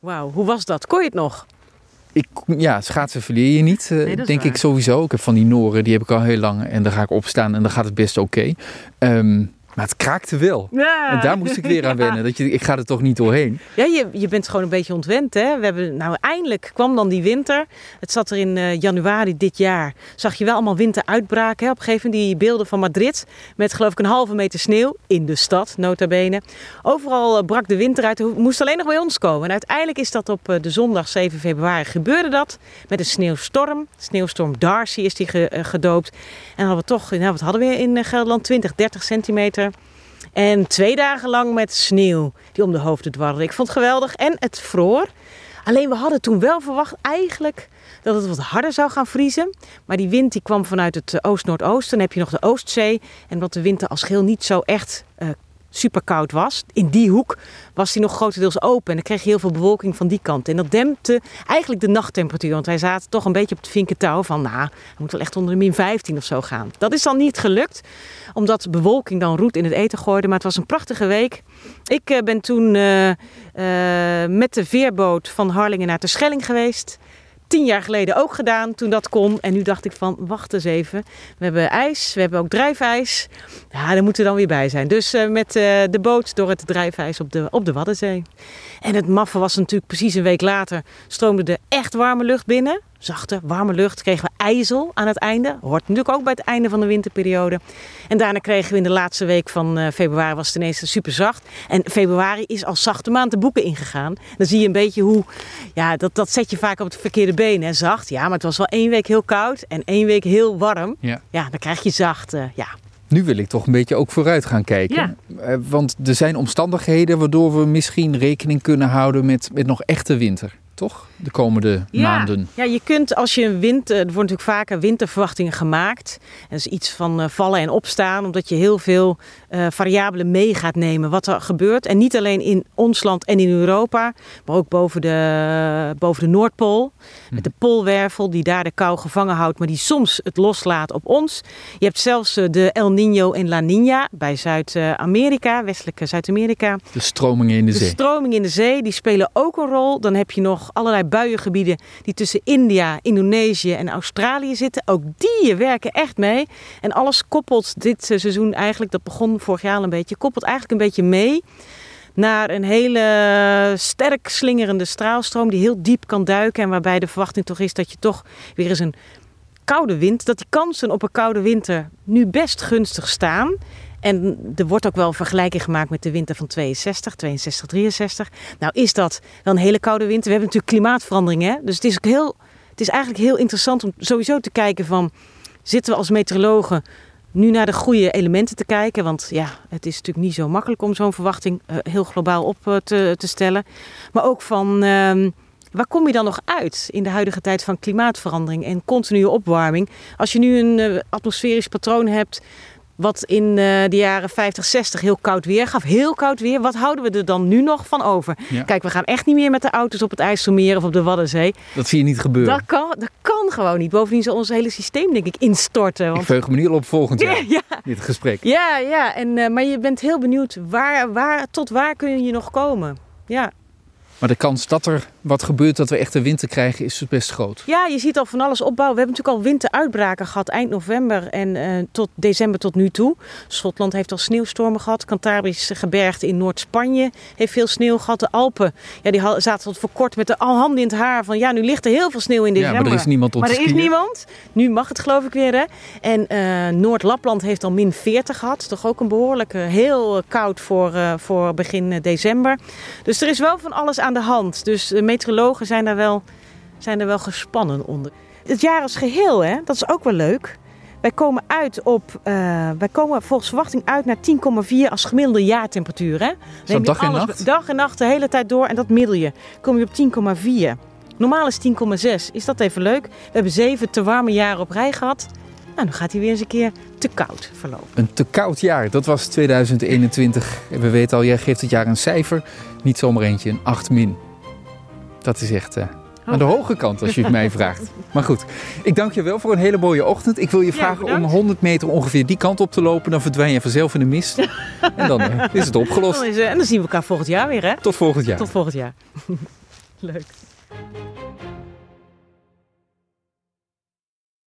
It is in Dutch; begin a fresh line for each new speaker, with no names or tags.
Wauw, hoe was dat? Kon je het nog?
Ik, ja, schaatsen verleer je niet, uh, denk ik sowieso. Ik heb van die Noren, die heb ik al heel lang. En dan ga ik opstaan en dan gaat het best oké. Okay. Um, maar het kraakte wel. Ja. En daar moest ik weer aan wennen. Dat je, ik ga er toch niet doorheen.
Ja, je, je bent gewoon een beetje ontwend. Hè? We hebben, nou, eindelijk kwam dan die winter. Het zat er in uh, januari dit jaar. Zag je wel allemaal winter uitbraken. Hè? Op een gegeven moment die beelden van Madrid. Met geloof ik een halve meter sneeuw. In de stad, nota bene. Overal uh, brak de winter uit. Het moest alleen nog bij ons komen. En uiteindelijk is dat op uh, de zondag 7 februari gebeurde dat. Met een sneeuwstorm. Sneeuwstorm Darcy is die ge, gedoopt. En hadden we toch, nou, wat hadden we in Gelderland? 20, 30 centimeter. En twee dagen lang met sneeuw die om de hoofden dwarrelde. Ik vond het geweldig en het vroor. Alleen we hadden toen wel verwacht eigenlijk dat het wat harder zou gaan vriezen. Maar die wind die kwam vanuit het eh, oost-noordoosten. Dan heb je nog de Oostzee. En wat de winter als geheel niet zo echt uh, super koud was. In die hoek was die nog grotendeels open. En dan kreeg je heel veel bewolking van die kant. En dat dempte eigenlijk de nachttemperatuur. Want wij zaten toch een beetje op het vinken touw van... nou, het moet wel echt onder de min 15 of zo gaan. Dat is dan niet gelukt. Omdat de bewolking dan roet in het eten gooide. Maar het was een prachtige week. Ik uh, ben toen uh, uh, met de veerboot van Harlingen naar Terschelling geweest tien jaar geleden ook gedaan toen dat kon. En nu dacht ik van, wacht eens even. We hebben ijs, we hebben ook drijfijs. Ja, daar moeten we dan weer bij zijn. Dus uh, met uh, de boot door het drijfijs op de, op de Waddenzee. En het maffe was natuurlijk precies een week later stroomde de echt warme lucht binnen zachte, warme lucht. Kregen we ijzel aan het einde. Hoort natuurlijk ook bij het einde van de winterperiode. En daarna kregen we in de laatste week van uh, februari was het ineens super zacht. En februari is als zachte maand de boeken ingegaan. Dan zie je een beetje hoe, ja, dat, dat zet je vaak op het verkeerde been. En zacht, ja, maar het was wel één week heel koud en één week heel warm. Ja, ja dan krijg je zacht, uh, ja.
Nu wil ik toch een beetje ook vooruit gaan kijken. Ja. Uh, want er zijn omstandigheden waardoor we misschien rekening kunnen houden met, met nog echte winter toch? De komende maanden.
Ja, je kunt als je een winter. Er worden natuurlijk vaker winterverwachtingen gemaakt. En dat is iets van uh, vallen en opstaan, omdat je heel veel uh, variabelen mee gaat nemen wat er gebeurt. En niet alleen in ons land en in Europa, maar ook boven de, boven de Noordpool. Met de poolwervel die daar de kou gevangen houdt, maar die soms het loslaat op ons. Je hebt zelfs uh, de El Niño en La Niña bij Zuid-Amerika, westelijke Zuid-Amerika.
De stromingen in de,
de
zee.
De stromingen in de zee, die spelen ook een rol. Dan heb je nog allerlei buiengebieden die tussen India, Indonesië en Australië zitten. Ook die werken echt mee. En alles koppelt dit seizoen eigenlijk, dat begon vorig jaar al een beetje, koppelt eigenlijk een beetje mee naar een hele sterk slingerende straalstroom die heel diep kan duiken. En waarbij de verwachting toch is dat je toch weer eens een koude wind, dat die kansen op een koude winter nu best gunstig staan. En er wordt ook wel vergelijking gemaakt met de winter van 62, 62, 63. Nou is dat wel een hele koude winter. We hebben natuurlijk klimaatverandering. Hè? Dus het is, ook heel, het is eigenlijk heel interessant om sowieso te kijken van... zitten we als meteorologen nu naar de goede elementen te kijken? Want ja, het is natuurlijk niet zo makkelijk om zo'n verwachting uh, heel globaal op uh, te, te, stellen. Maar ook van... Uh, Waar kom je dan nog uit in de huidige tijd van klimaatverandering en continue opwarming? Als je nu een uh, atmosferisch patroon hebt wat in uh, de jaren 50, 60 heel koud weer gaf. Heel koud weer. Wat houden we er dan nu nog van over? Ja. Kijk, we gaan echt niet meer met de auto's op het IJsselmeer of op de Waddenzee.
Dat zie je niet gebeuren.
Dat kan, dat kan gewoon niet. Bovendien zal ons hele systeem denk ik instorten.
Want... Ik veug me niet al op volgend jaar, ja, dit gesprek.
Ja, ja. En, uh, maar je bent heel benieuwd, waar, waar, tot waar kun je nog komen? Ja.
Maar de kans dat er wat gebeurt, dat we echt een winter krijgen, is best groot.
Ja, je ziet al van alles opbouwen. We hebben natuurlijk al winteruitbraken gehad eind november en uh, tot december tot nu toe. Schotland heeft al sneeuwstormen gehad. Cantabrische gebergte in Noord-Spanje heeft veel sneeuw gehad. De Alpen, ja, die zaten tot voor kort met de handen in het haar van ja, nu ligt er heel veel sneeuw in december.
Ja, maar er is niemand om
Maar er is niemand. Nu mag het geloof ik weer hè. En uh, Noord-Lapland heeft al min 40 gehad. Toch ook een behoorlijke, heel koud voor, uh, voor begin december. Dus er is wel van alles aan de hand. Dus de meteorologen zijn daar wel, zijn er wel gespannen onder. Het jaar als geheel, hè, dat is ook wel leuk. Wij komen uit op, uh, wij komen volgens verwachting uit naar 10,4 als gemiddelde jaartemperatuur. Hè?
Neem dag en nacht?
Dag en nacht de hele tijd door en dat middel je. Kom je op 10,4. Normaal is 10,6. Is dat even leuk? We hebben zeven te warme jaren op rij gehad. Nou, nu gaat hij weer eens een keer te koud verlopen.
Een te koud jaar, dat was 2021. We weten al, jij geeft het jaar een cijfer. Niet zomaar eentje, een 8 min. Dat is echt uh, aan de hoge kant als je het mij vraagt. Maar goed, ik dank je wel voor een hele mooie ochtend. Ik wil je vragen ja, om 100 meter ongeveer die kant op te lopen. Dan verdwijn je vanzelf in de mist. en dan uh, is het opgelost.
Dan is, uh, en dan zien we elkaar volgend jaar weer, hè?
Tot volgend jaar.
Tot volgend jaar. Leuk.